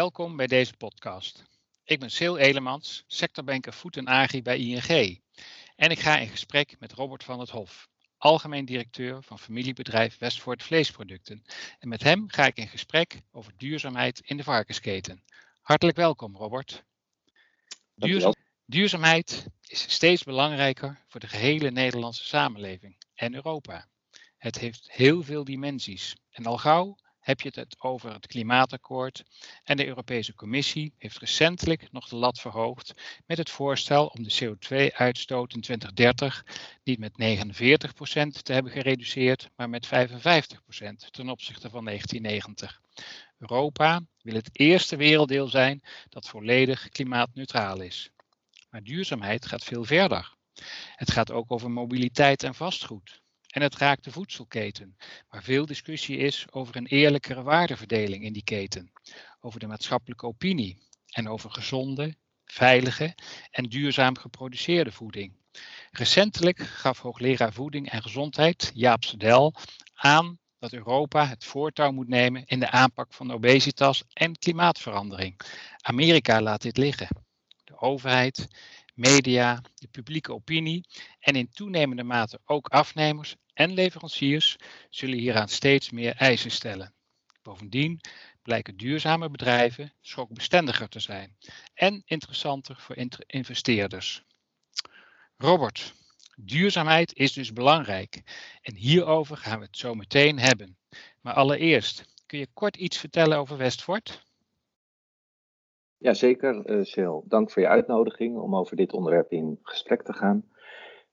Welkom bij deze podcast. Ik ben Sil Elemans, sectorbanker Food en Agri bij ING. En ik ga in gesprek met Robert van het Hof, algemeen directeur van familiebedrijf Westvoort Vleesproducten. En met hem ga ik in gesprek over duurzaamheid in de varkensketen. Hartelijk welkom, Robert. Duurzaam, duurzaamheid is steeds belangrijker voor de gehele Nederlandse samenleving en Europa. Het heeft heel veel dimensies en al gauw heb je het over het klimaatakkoord. En de Europese Commissie heeft recentelijk nog de lat verhoogd met het voorstel om de CO2-uitstoot in 2030 niet met 49% te hebben gereduceerd, maar met 55% ten opzichte van 1990. Europa wil het eerste werelddeel zijn dat volledig klimaatneutraal is. Maar duurzaamheid gaat veel verder. Het gaat ook over mobiliteit en vastgoed. En het raakt de voedselketen, waar veel discussie is over een eerlijkere waardeverdeling in die keten, over de maatschappelijke opinie en over gezonde, veilige en duurzaam geproduceerde voeding. Recentelijk gaf hoogleraar voeding en gezondheid Jaap Sedel aan dat Europa het voortouw moet nemen in de aanpak van obesitas en klimaatverandering. Amerika laat dit liggen. De overheid media, de publieke opinie en in toenemende mate ook afnemers en leveranciers zullen hieraan steeds meer eisen stellen. Bovendien blijken duurzame bedrijven schokbestendiger te zijn en interessanter voor investeerders. Robert, duurzaamheid is dus belangrijk en hierover gaan we het zo meteen hebben. Maar allereerst, kun je kort iets vertellen over Westfort? Ja, zeker, Sil. Dank voor je uitnodiging om over dit onderwerp in gesprek te gaan.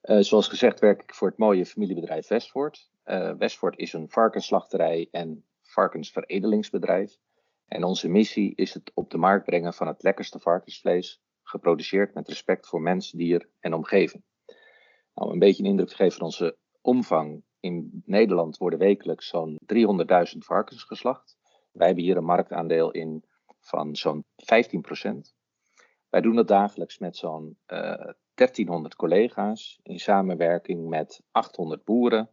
Uh, zoals gezegd werk ik voor het mooie familiebedrijf Westvoort. Uh, Westvoort is een varkensslachterij en varkensveredelingsbedrijf. En onze missie is het op de markt brengen van het lekkerste varkensvlees, geproduceerd met respect voor mens, dier en omgeving. Nou, een beetje een indruk te geven van onze omvang. In Nederland worden wekelijks zo'n 300.000 varkens geslacht. Wij hebben hier een marktaandeel in van zo'n 15%. Wij doen dat dagelijks met zo'n uh, eh, 1300 collega's in samenwerking met 800 boeren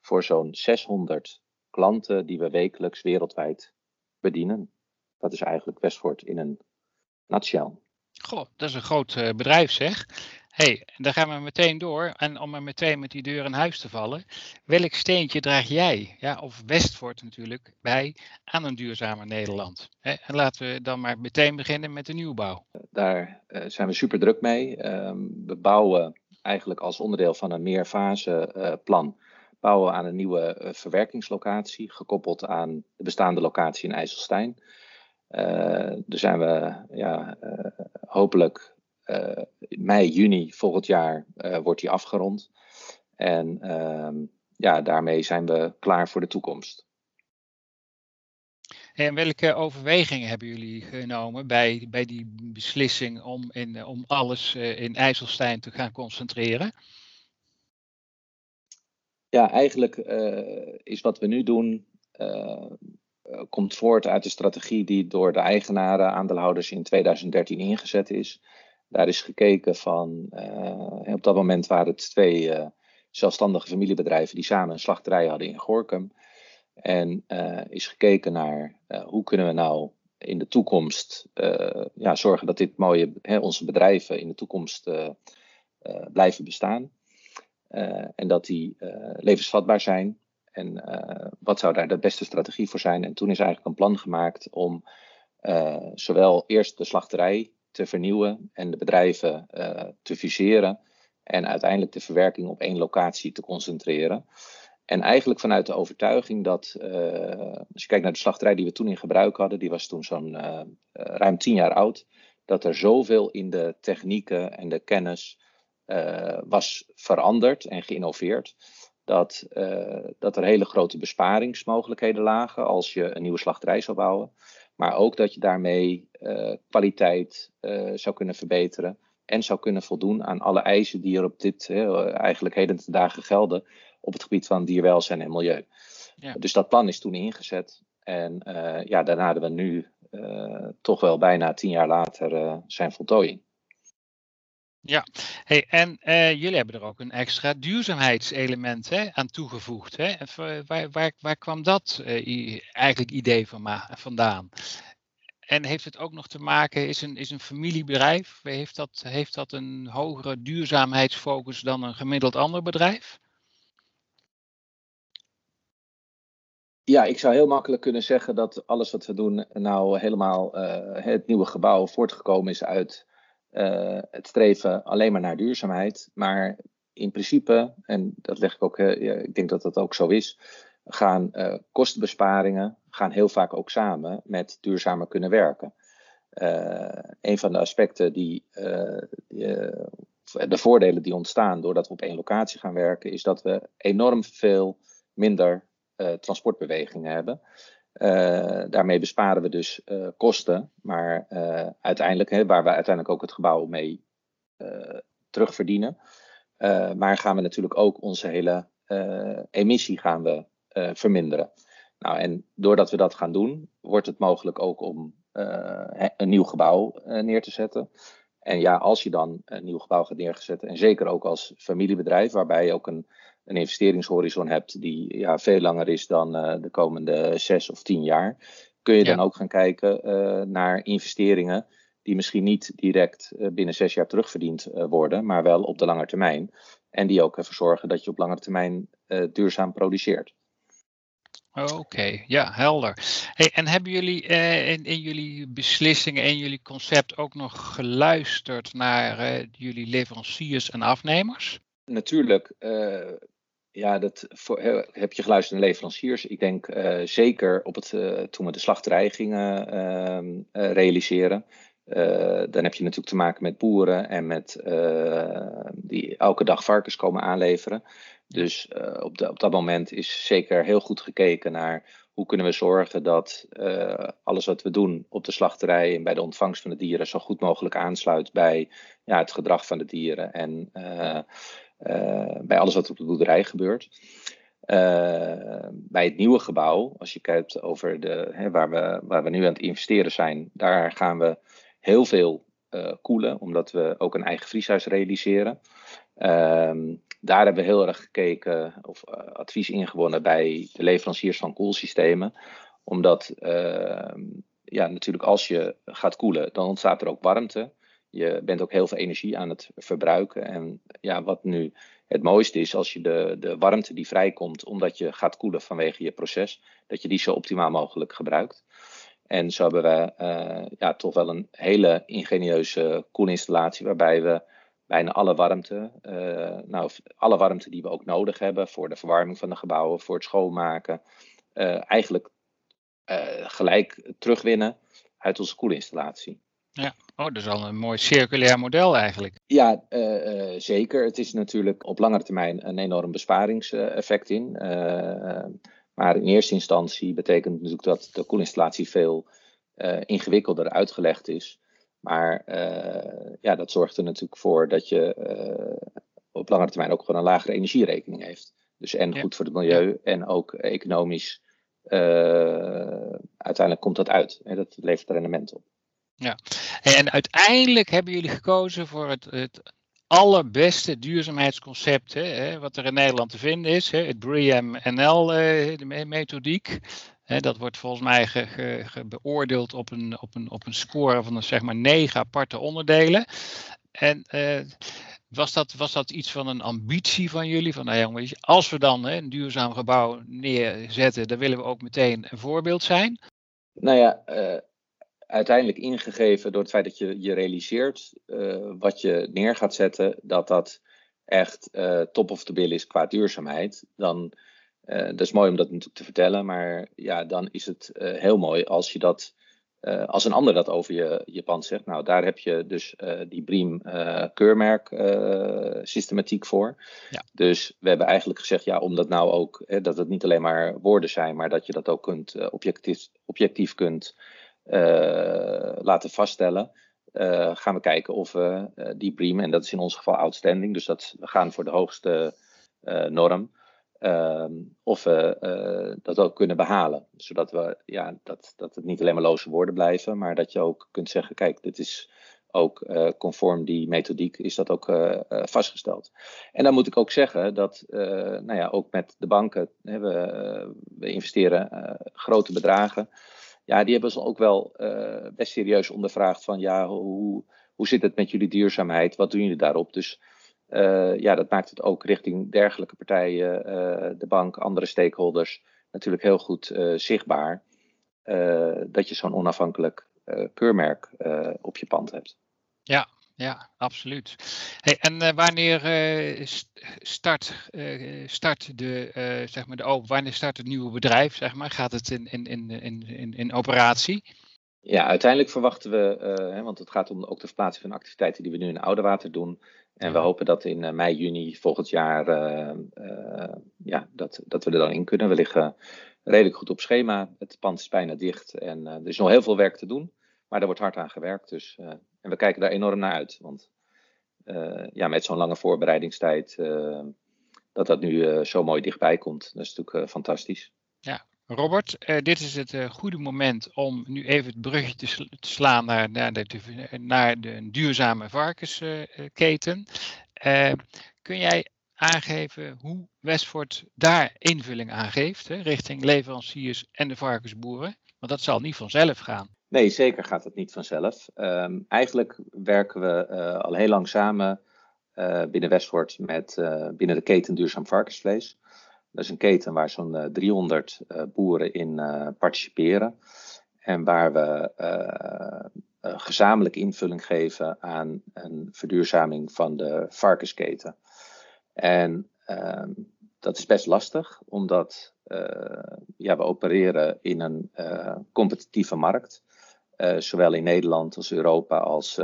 voor zo'n 600 klanten die we wekelijks wereldwijd bedienen. Dat is eigenlijk Westfort in een nutshell. Goh, dat is een groot uh, bedrijf zeg hey, daar gaan we meteen door. En om er meteen met die deur in huis te vallen. Welk steentje draag jij, ja, of Westvoort natuurlijk, bij aan een duurzamer Nederland? en laten we dan maar meteen beginnen met de nieuwbouw. Daar uh, zijn we super druk mee. Um, we bouwen eigenlijk als onderdeel van een meerfase uh, plan. Bouwen aan een nieuwe uh, verwerkingslocatie, gekoppeld aan de bestaande locatie in IJsselstein. daar zijn we ja, hopelijk uh, mei, juni volgend jaar uh, wordt die afgerond. En uh, ja, daarmee zijn we klaar voor de toekomst. En welke overwegingen hebben jullie genomen bij, bij die beslissing om, in, om alles in IJsselstein te gaan concentreren? Ja, eigenlijk is wat we nu doen komt voort uit de strategie die door de eigenaren, aandeelhouders in 2013 ingezet is. Daar is gekeken van, uh, op dat moment waren het twee uh, zelfstandige familiebedrijven die samen een slachterij hadden in Gorkum. En uh, is gekeken naar hoe kunnen we nou in de toekomst ja, zorgen dat dit mooie, hè, onze bedrijven in de toekomst blijven bestaan. en dat die levensvatbaar zijn. En wat zou daar de beste strategie voor zijn? En toen is eigenlijk een plan gemaakt om zowel eerst de slachterij te vernieuwen en de bedrijven uh, te fuseren en uiteindelijk de verwerking op één locatie te concentreren. En eigenlijk vanuit de overtuiging dat, uh, als je kijkt naar de slachterij die we toen in gebruik hadden, die was toen zo'n uh, ruim tien jaar oud, dat er zoveel in de technieken en de kennis was veranderd en geïnnoveerd. Dat, dat er hele grote besparingsmogelijkheden lagen als je een nieuwe slachterij zou bouwen. Maar ook dat je daarmee uh, kwaliteit uh, zou kunnen verbeteren. En zou kunnen voldoen aan alle eisen die er op dit eigenlijk heden te dagen gelden. op het gebied van dierwelzijn en milieu. Ja. Dus dat plan is toen ingezet. En ja, daarna hadden we nu toch wel bijna tien jaar later zijn voltooiing. Ja, hey, en uh, jullie hebben er ook een extra duurzaamheidselement hè, aan toegevoegd. Hè? Waar, waar, waar kwam dat uh, eigenlijk idee van vandaan? En heeft het ook nog te maken, is een, is een familiebedrijf, heeft dat, heeft dat een hogere duurzaamheidsfocus dan een gemiddeld ander bedrijf? Ja, ik zou heel makkelijk kunnen zeggen dat alles wat we doen nou helemaal uh, het nieuwe gebouw voortgekomen is uit uh, het streven alleen maar naar duurzaamheid. Maar in principe, en dat leg ik ook, uh, ik denk dat dat ook zo is, gaan kostenbesparingen gaan heel vaak ook samen met duurzamer kunnen werken. een van de aspecten die, die de voordelen die ontstaan doordat we op één locatie gaan werken, is dat we enorm veel minder transportbewegingen hebben. Uh, daarmee besparen we dus uh, kosten, maar uiteindelijk, hè, waar we uiteindelijk ook het gebouw mee terugverdienen. maar gaan we natuurlijk ook onze hele emissie gaan we, verminderen. Nou, en doordat we dat gaan doen, wordt het mogelijk ook om een nieuw gebouw neer te zetten. En ja, als je dan een nieuw gebouw gaat neerzetten, en zeker ook als familiebedrijf, waarbij je ook een een investeringshorizon hebt die ja, veel langer is dan uh, de komende zes of tien jaar, kun je dan ook gaan kijken uh, naar investeringen die misschien niet direct uh, binnen zes jaar terugverdiend worden, maar wel op de lange termijn. En die ook ervoor zorgen dat je op lange termijn duurzaam produceert. Oké, ja, helder. Hey, en hebben jullie in, in, jullie beslissingen en jullie concept ook nog geluisterd naar jullie leveranciers en afnemers? Natuurlijk ja, dat heb je geluisterd naar leveranciers. Ik denk uh, zeker op het, uh, toen we de slachterij gingen uh, realiseren. dan heb je natuurlijk te maken met boeren en met die elke dag varkens komen aanleveren. Dus op, op dat moment is zeker heel goed gekeken naar hoe kunnen we zorgen dat alles wat we doen op de slachterij en bij de ontvangst van de dieren zo goed mogelijk aansluit bij ja, het gedrag van de dieren. En eh, bij alles wat op de boerderij gebeurt. Uh, bij het nieuwe gebouw, als je kijkt over de, hè, waar, we, waar we nu aan het investeren zijn, daar gaan we heel veel uh, koelen, omdat we ook een eigen vrieshuis realiseren. Uh, daar hebben we heel erg gekeken of advies ingewonnen bij de leveranciers van koelsystemen. Omdat ehm, ja, natuurlijk als je gaat koelen, dan ontstaat er ook warmte je bent ook heel veel energie aan het verbruiken. En ja, wat nu het mooiste is, als je de, de warmte die vrijkomt omdat je gaat koelen vanwege je proces, dat je die zo optimaal mogelijk gebruikt. En zo hebben we uh, ja, toch wel een hele ingenieuze koelinstallatie waarbij we bijna alle warmte, uh, nou, alle warmte die we ook nodig hebben voor de verwarming van de gebouwen, voor het schoonmaken, uh, eigenlijk gelijk terugwinnen uit onze koelinstallatie. Ja, oh, dat is al een mooi circulair model eigenlijk. Ja, uh, uh, zeker. Het is natuurlijk op langere termijn een enorm besparingseffect in. Uh, maar in eerste instantie betekent natuurlijk dat de koelinstallatie veel ingewikkelder uitgelegd is. Maar ja, dat zorgt er natuurlijk voor dat je op langere termijn ook gewoon een lagere energierekening heeft. Dus en goed voor het milieu en ook economisch. uiteindelijk komt dat uit. Hè, dat levert rendement op. Ja, en uiteindelijk hebben jullie gekozen voor het, het allerbeste duurzaamheidsconcept hè, wat er in Nederland te vinden is, hè, het BREEAM-NL-methodiek. Eh, dat wordt volgens mij ge, beoordeeld op een, op, een, op een score van zeg maar negen aparte onderdelen. En eh, was, dat, was dat iets van een ambitie van jullie? Van nou jongens, als we dan hè, een duurzaam gebouw neerzetten, dan willen we ook meteen een voorbeeld zijn. Nou ja, uh, uiteindelijk ingegeven door het feit dat je je realiseert uh, wat je neer gaat zetten, dat dat echt uh, top of the bill is qua duurzaamheid. Dan, uh, dat is mooi om dat natuurlijk te vertellen, maar ja, dan is het heel mooi als je dat, als een ander dat over je, je pand zegt. Nou, daar heb je dus die Briem keurmerk systematiek voor. Ja. Dus we hebben eigenlijk gezegd, ja, omdat nou ook, hè, dat het niet alleen maar woorden zijn, maar dat je dat ook kunt, objectief, objectief kunt eh, laten vaststellen. Uh, gaan we kijken of we uh, die BREEAM, en dat is in ons geval outstanding, dus dat, we gaan voor de hoogste norm, ehm, of we dat ook kunnen behalen. Zodat we, ja, dat, dat het niet alleen maar loze woorden blijven, maar dat je ook kunt zeggen, kijk, dit is ook conform die methodiek is dat ook vastgesteld. En dan moet ik ook zeggen dat, nou ja, ook met de banken, hè, we, we investeren grote bedragen Ja, die hebben ze ook wel best serieus ondervraagd van ja, hoe, hoe zit het met jullie duurzaamheid? Wat doen jullie daarop? Dus ja, dat maakt het ook richting dergelijke partijen, de bank, andere stakeholders, natuurlijk heel goed zichtbaar. dat je zo'n onafhankelijk keurmerk op je pand hebt. Ja, ja, absoluut. Hey, en uh, wanneer uh, start, uh, start de, zeg maar de open, wanneer start het nieuwe bedrijf? Zeg maar? Gaat het in, in, in, in, in operatie? Ja, uiteindelijk verwachten we, hè, want het gaat om ook de verplaatsing van activiteiten die we nu in Oudewater doen. En we hopen dat in mei, juni volgend jaar, ja, dat, dat we er dan in kunnen. We liggen redelijk goed op schema. Het pand is bijna dicht en er is nog heel veel werk te doen. Maar daar wordt hard aan gewerkt. Dus, en we kijken daar enorm naar uit. Want uh, ja, met zo'n lange voorbereidingstijd, uh, dat dat nu zo mooi dichtbij komt, dat is natuurlijk fantastisch. Ja, Robert, dit is het goede moment om nu even het brugje te, slaan naar, naar, de, naar de duurzame varkensketen. kun jij aangeven hoe Westford daar invulling aan geeft, hè, richting leveranciers en de varkensboeren? Want dat zal niet vanzelf gaan. Nee, zeker gaat het niet vanzelf. Um, eigenlijk werken we uh, al heel lang samen uh, binnen Westwoord met uh, binnen de keten Duurzaam Varkensvlees. Dat is een keten waar zo'n 300 boeren in participeren. En waar we gezamenlijk invulling geven aan een verduurzaming van de varkensketen. En ehm, dat is best lastig, omdat ja, we opereren in een competitieve markt. Uh, zowel in Nederland als Europa als,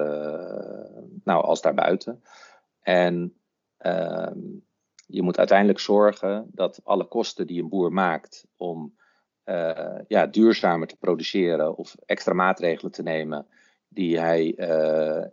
nou, als daarbuiten. En uh, je moet uiteindelijk zorgen dat alle kosten die een boer maakt om eh, ja, duurzamer te produceren of extra maatregelen te nemen die hij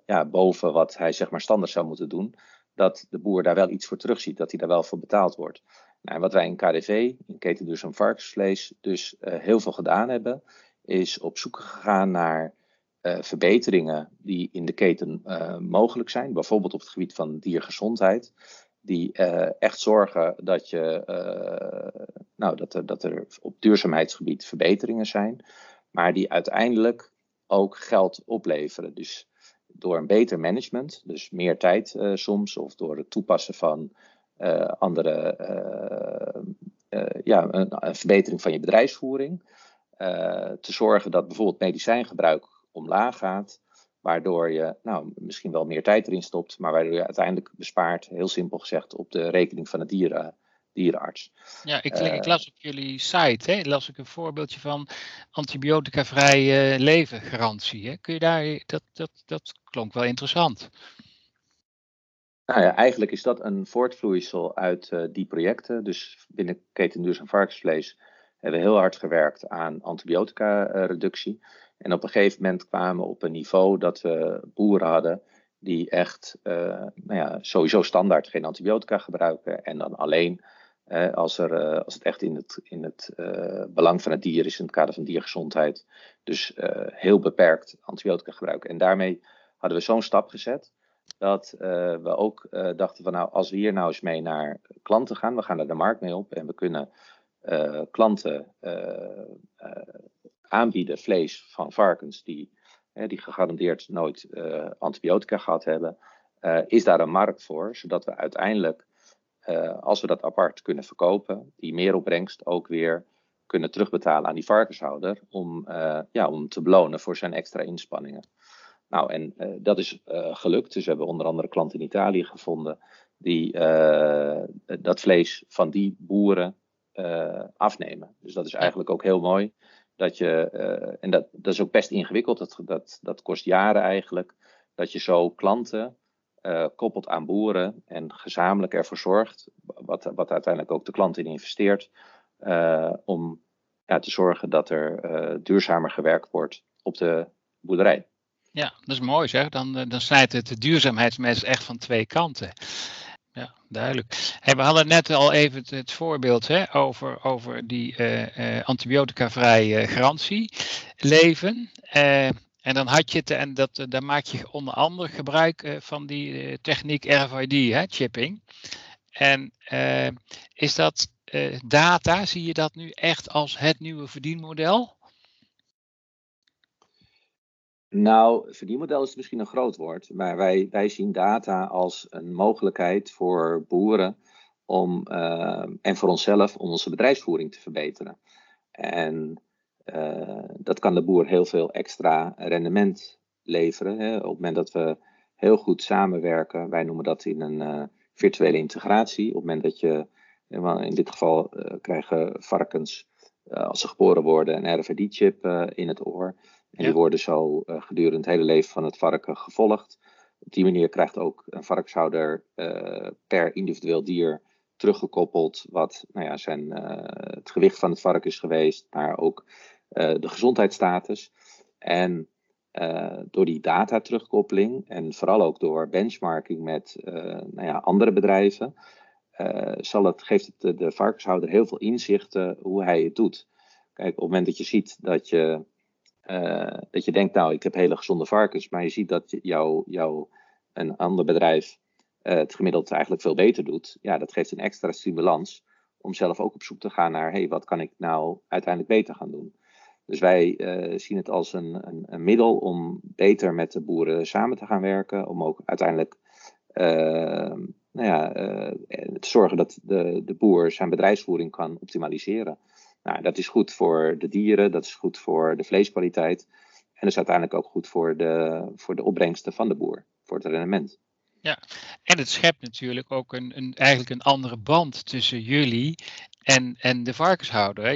ja, boven wat hij zeg maar standaard zou moeten doen, dat de boer daar wel iets voor terugziet, dat hij daar wel voor betaald wordt. Nou, en wat wij in KDV, in Keten Duurzaam Varkensvlees, dus heel veel gedaan hebben, is op zoek gegaan naar uh, verbeteringen die in de keten uh, mogelijk zijn. Bijvoorbeeld op het gebied van diergezondheid. Die echt zorgen dat, je, nou, dat, er, dat er op duurzaamheidsgebied verbeteringen zijn. Maar die uiteindelijk ook geld opleveren. Dus door een beter management, dus meer tijd soms, of door het toepassen van andere, ja, een, verbetering van je bedrijfsvoering. Te zorgen dat bijvoorbeeld medicijngebruik omlaag gaat. Waardoor je nou, misschien wel meer tijd erin stopt, maar waardoor je uiteindelijk bespaart, heel simpel gezegd, op de rekening van de dieren, dierenarts. Ja, ik, ik, eh, las op jullie site, hè, las ik een voorbeeldje van antibioticavrije uh, levengarantie. Hè. Kun je daar, dat, dat, dat klonk wel interessant. Nou ja, eigenlijk is dat een voortvloeisel uit uh, die projecten. Dus binnen Keten Duurzaam Varkensvlees hebben we heel hard gewerkt aan antibiotica-reductie. En op een gegeven moment kwamen we op een niveau dat we boeren hadden die echt uh, nou ja, sowieso standaard geen antibiotica gebruiken. En dan alleen uh, als, er, uh, als het echt in het, in het belang van het dier is in het kader van diergezondheid. Dus heel beperkt antibiotica gebruiken. En daarmee hadden we zo'n stap gezet. Dat we ook dachten van nou, als we hier nou eens mee naar klanten gaan, we gaan er de markt mee op en we kunnen klanten aanbieden vlees van varkens die, die gegarandeerd nooit antibiotica gehad hebben, is daar een markt voor, zodat we uiteindelijk, als we dat apart kunnen verkopen, die meeropbrengst ook weer kunnen terugbetalen aan die varkenshouder om, ja, om te belonen voor zijn extra inspanningen. Nou, en dat is gelukt. Dus we hebben onder andere klanten in Italië gevonden die dat vlees van die boeren afnemen. Dus dat is eigenlijk ook heel mooi. Dat je, en dat, dat is ook best ingewikkeld, dat, dat, dat kost jaren eigenlijk. Dat je zo klanten uh, koppelt aan boeren en gezamenlijk ervoor zorgt, wat, wat uiteindelijk ook de klant in investeert, om ja, te zorgen dat er duurzamer gewerkt wordt op de boerderij. Ja, dat is mooi zeg. Dan, dan snijdt het de duurzaamheidsmes echt van twee kanten ja, duidelijk. We hadden net al even het, voorbeeld hè, over, over die uh, antibiotica-vrije garantie leven. En dan had je het, en dat, daar maak je onder andere gebruik van die techniek RFID, hè, chipping. En is dat data, zie je dat nu echt als het nieuwe verdienmodel? Nou, verdienmodel is misschien een groot woord, maar wij, wij zien data als een mogelijkheid voor boeren om, en voor onszelf om onze bedrijfsvoering te verbeteren. En dat kan de boer heel veel extra rendement leveren. Hè. Op het moment dat we heel goed samenwerken, wij noemen dat in een uh, virtuele integratie. Op het moment dat je, in dit geval krijgen varkens als ze geboren worden een RFID-chip in het oor. En die worden zo gedurende het hele leven van het varken gevolgd. Op die manier krijgt ook een varkenshouder uh, per individueel dier teruggekoppeld wat nou ja, zijn, uh, het gewicht van het varken is geweest, maar ook de gezondheidsstatus. En door die data terugkoppeling en vooral ook door benchmarking met nou ja, andere bedrijven, zal het, geeft het de, de varkenshouder heel veel inzichten hoe hij het doet. Kijk, op het moment dat je ziet dat je dat je denkt, nou, ik heb hele gezonde varkens, maar je ziet dat jou, jou een ander bedrijf het gemiddeld eigenlijk veel beter doet. Ja, dat geeft een extra stimulans om zelf ook op zoek te gaan naar, hey, wat kan ik nou uiteindelijk beter gaan doen? Dus wij uh, zien het als een, een, een, middel om beter met de boeren samen te gaan werken, om ook uiteindelijk nou ja, te zorgen dat de, de boer zijn bedrijfsvoering kan optimaliseren. Nou, dat is goed voor de dieren, dat is goed voor de vleeskwaliteit. En dat is uiteindelijk ook goed voor de, voor de opbrengsten van de boer, voor het rendement. Ja, en het schept natuurlijk ook een, een, eigenlijk een andere band tussen jullie en, en de varkenshouder. Hè.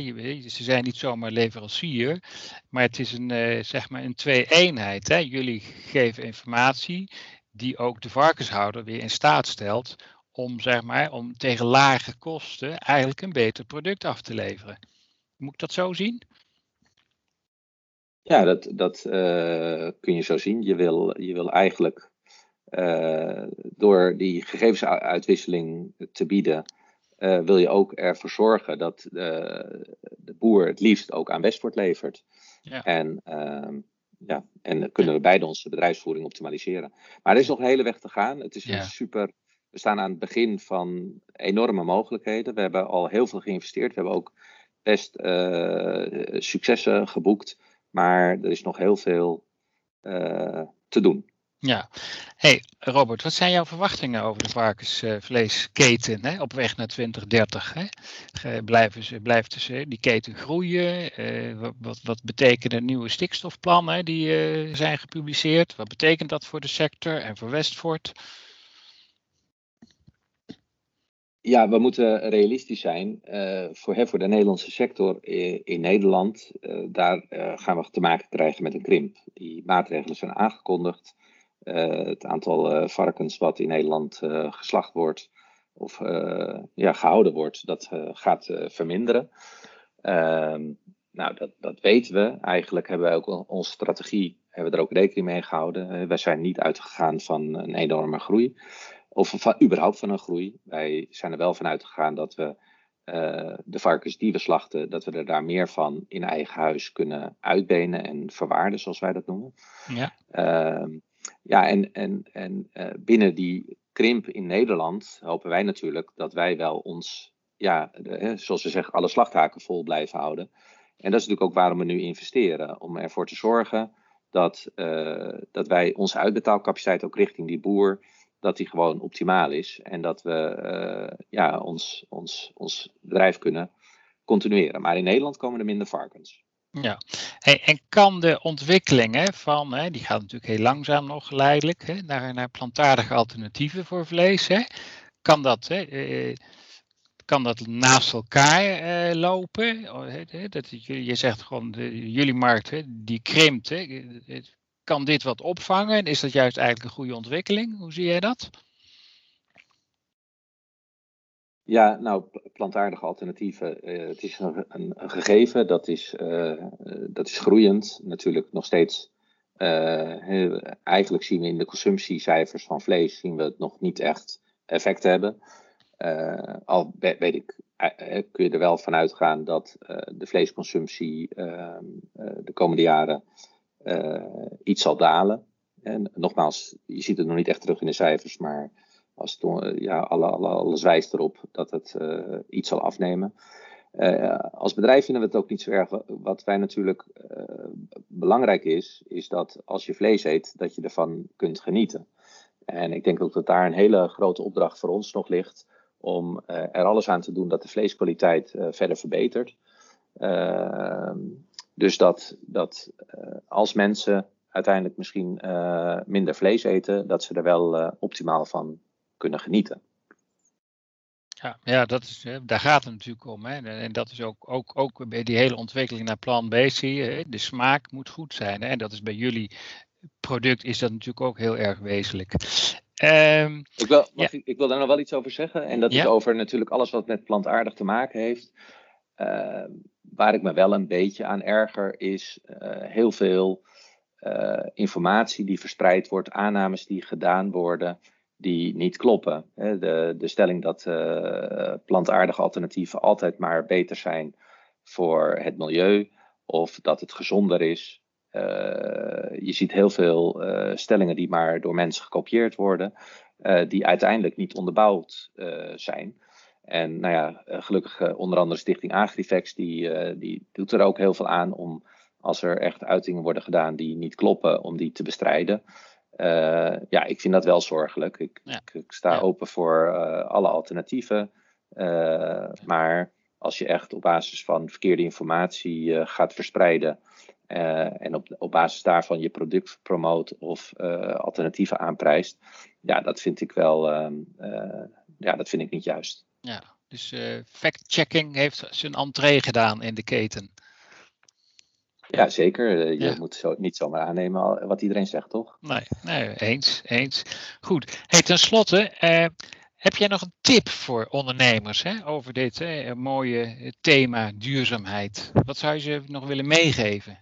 Ze zijn niet zomaar leverancier, maar het is een, uh, zeg maar een twee-eenheid. Hè. Jullie geven informatie die ook de varkenshouder weer in staat stelt om, zeg maar, om tegen lage kosten eigenlijk een beter product af te leveren. Moet ik dat zo zien? Ja, dat, dat uh, kun je zo zien. Je wil, je wil eigenlijk uh, door die gegevensuitwisseling te bieden, uh, wil je ook ervoor zorgen dat de, de boer het liefst ook aan Westwoord levert. Ja. En, ehm, ja, en kunnen we beide onze bedrijfsvoering optimaliseren. Maar er is nog een hele weg te gaan. Het is ja. super. We staan aan het begin van enorme mogelijkheden. We hebben al heel veel geïnvesteerd. We hebben ook best uh, successen geboekt. Maar er is nog heel veel te doen. Ja. Hey Robert, wat zijn jouw verwachtingen over de varkensvleesketen hè, op weg naar 2030? Hè? Blijven ze, blijft ze die keten groeien? Uh, wat, wat betekenen nieuwe stikstofplannen die uh, zijn gepubliceerd? Wat betekent dat voor de sector en voor Westfort? Ja, we moeten realistisch zijn. Uh, voor, hè, voor de Nederlandse sector in, in Nederland, daar gaan we te maken krijgen met een krimp. Die maatregelen zijn aangekondigd. Het aantal varkens wat in Nederland geslacht wordt of ja, gehouden wordt, dat gaat verminderen. Ehm, nou, dat, dat weten we. Eigenlijk hebben we ook onze strategie, hebben we er ook rekening mee gehouden. wij zijn niet uitgegaan van een enorme groei of van, überhaupt van een groei. Wij zijn er wel van uitgegaan dat we uh, de varkens die we slachten, dat we er daar meer van in eigen huis kunnen uitbenen en verwaarden, zoals wij dat noemen. Ja, uh, ja en, en, en uh, binnen die krimp in Nederland hopen wij natuurlijk dat wij wel ons, ja, de, zoals we zeggen, alle slachthaken vol blijven houden. En dat is natuurlijk ook waarom we nu investeren, om ervoor te zorgen dat, uh, dat wij onze uitbetaalcapaciteit ook richting die boer dat die gewoon optimaal is en dat we uh, ja, ons, ons, ons bedrijf kunnen continueren. Maar in Nederland komen er minder varkens. Ja, en kan de ontwikkeling hè, van, hè, die gaat natuurlijk heel langzaam nog geleidelijk, hè, naar, naar plantaardige alternatieven voor vlees, hè, kan dat, hè, eh, kan dat naast elkaar eh, lopen? Dat, je zegt gewoon, de, jullie markt hè, die krimpt, hè, kan dit wat opvangen? Is dat juist eigenlijk een goede ontwikkeling? Hoe zie jij dat? Ja, nou, plantaardige alternatieven. Uh, het is een, een, gegeven, dat is, uh, dat is groeiend. Natuurlijk nog steeds. Uh, eigenlijk zien we in de consumptiecijfers van vlees zien we het nog niet echt effect hebben. al weet ik, kun je er wel van uitgaan dat de vleesconsumptie ehm, de komende jaren iets zal dalen. En nogmaals, je ziet het nog niet echt terug in de cijfers, maar als het, ja, alle, alle, alles wijst erop dat het uh, iets zal afnemen. als bedrijf vinden we het ook niet zo erg. Wat wij natuurlijk belangrijk is, is dat als je vlees eet, dat je ervan kunt genieten. En ik denk ook dat daar een hele grote opdracht voor ons nog ligt om er alles aan te doen dat de vleeskwaliteit verder verbetert. Ehm, dus dat, dat als mensen uiteindelijk misschien minder vlees eten, dat ze er wel optimaal van kunnen genieten. Ja, ja dat is, daar gaat het natuurlijk om. Hè. En dat is ook, ook, ook bij die hele ontwikkeling naar plant-based zie je, de smaak moet goed zijn. Hè. En dat is bij jullie product is dat natuurlijk ook heel erg wezenlijk. Um, ik, wil, ik, ik, wil daar nog wel iets over zeggen. En dat is over natuurlijk alles wat met plantaardig te maken heeft. Uh, waar ik me wel een beetje aan erger is uh, heel veel uh, informatie die verspreid wordt, aannames die gedaan worden die niet kloppen. De, de stelling dat uh, plantaardige alternatieven altijd maar beter zijn voor het milieu of dat het gezonder is. Uh, je ziet heel veel uh, stellingen die maar door mensen gekopieerd worden, die uiteindelijk niet onderbouwd zijn. En nou ja, gelukkig onder andere Stichting Agrifex, die, die doet er ook heel veel aan om als er echt uitingen worden gedaan die niet kloppen, om die te bestrijden. Uh, ja, ik vind dat wel zorgelijk. Ik, ik, sta open voor uh, alle alternatieven. Uh, maar als je echt op basis van verkeerde informatie gaat verspreiden en op, op basis daarvan je product promoot of alternatieven aanprijst, ja, dat vind ik wel, ehm, ja, dat vind ik niet juist. Ja, dus fact-checking heeft zijn entree gedaan in de keten. Ja, zeker. Eh, je moet zo, niet zomaar aannemen wat iedereen zegt, toch? Nee, nee eens, eens. Goed. Hey, ten slotte, eh, heb jij nog een tip voor ondernemers hè, over dit mooie thema duurzaamheid? Wat zou je ze nog willen meegeven?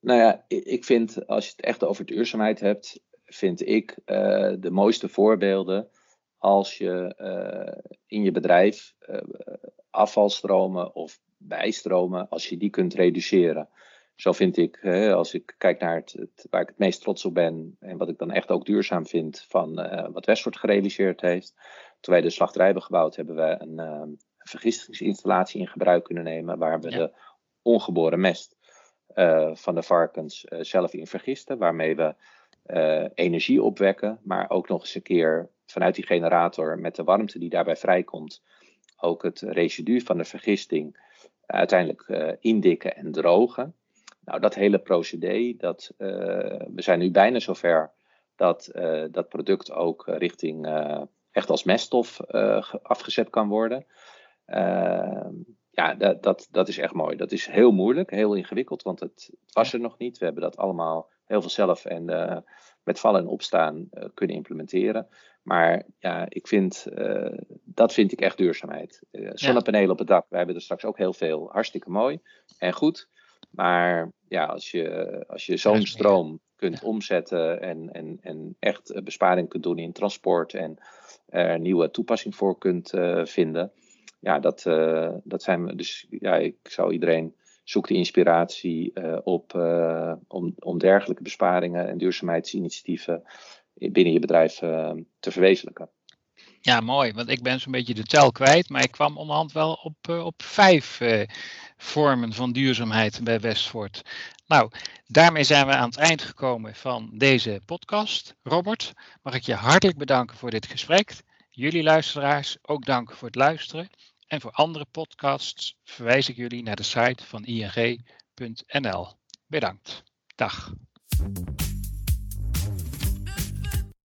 Nou ja, ik vind, als je het echt over duurzaamheid hebt, vind ik uh, de mooiste voorbeelden als je uh, in je bedrijf uh, afvalstromen of bijstromen, als je die kunt reduceren. Zo vind ik, hè, als ik kijk naar het, het, waar ik het meest trots op ben en wat ik dan echt ook duurzaam vind van uh, wat Westwoord gerealiseerd heeft. Toen wij de slachterij hebben gebouwd, hebben we een, uh, vergistingsinstallatie in gebruik kunnen nemen waar we de ongeboren mest van de varkens zelf in vergisten, waarmee we energie opwekken, maar ook nog eens een keer vanuit die generator met de warmte die daarbij vrijkomt, ook het residu van de vergisting uiteindelijk uh, indikken en drogen. Nou, dat hele procedé, dat, uh, we zijn nu bijna zover dat dat product ook richting echt als meststof afgezet kan worden. Ehm, ja, dat, dat, dat is echt mooi. Dat is heel moeilijk, heel ingewikkeld, want het, het was er nog niet. We hebben dat allemaal heel veel zelf en met vallen en opstaan kunnen implementeren. Maar ja, ik vind, uh, dat vind ik echt duurzaamheid. Uh, zonnepanelen op het dak, wij hebben er straks ook heel veel. Hartstikke mooi en goed. Maar ja, als je, als je zo'n stroom kunt omzetten en, en, en echt besparing kunt doen in transport en er nieuwe toepassing voor kunt uh, vinden. Ja, dat, dat zijn we. Dus ja, ik zou iedereen zoek de inspiratie op om, om dergelijke besparingen en duurzaamheidsinitiatieven binnen je bedrijf eh, te verwezenlijken. Ja, mooi. Want ik ben zo'n beetje de tel kwijt. Maar ik kwam onderhand wel op, uh, op vijf uh, vormen van duurzaamheid bij Westfort. Nou, daarmee zijn we aan het eind gekomen van deze podcast. Robert, mag ik je hartelijk bedanken voor dit gesprek. Jullie luisteraars ook danken voor het luisteren. En voor andere podcasts verwijs ik jullie naar de site van ing.nl. Bedankt. Dag.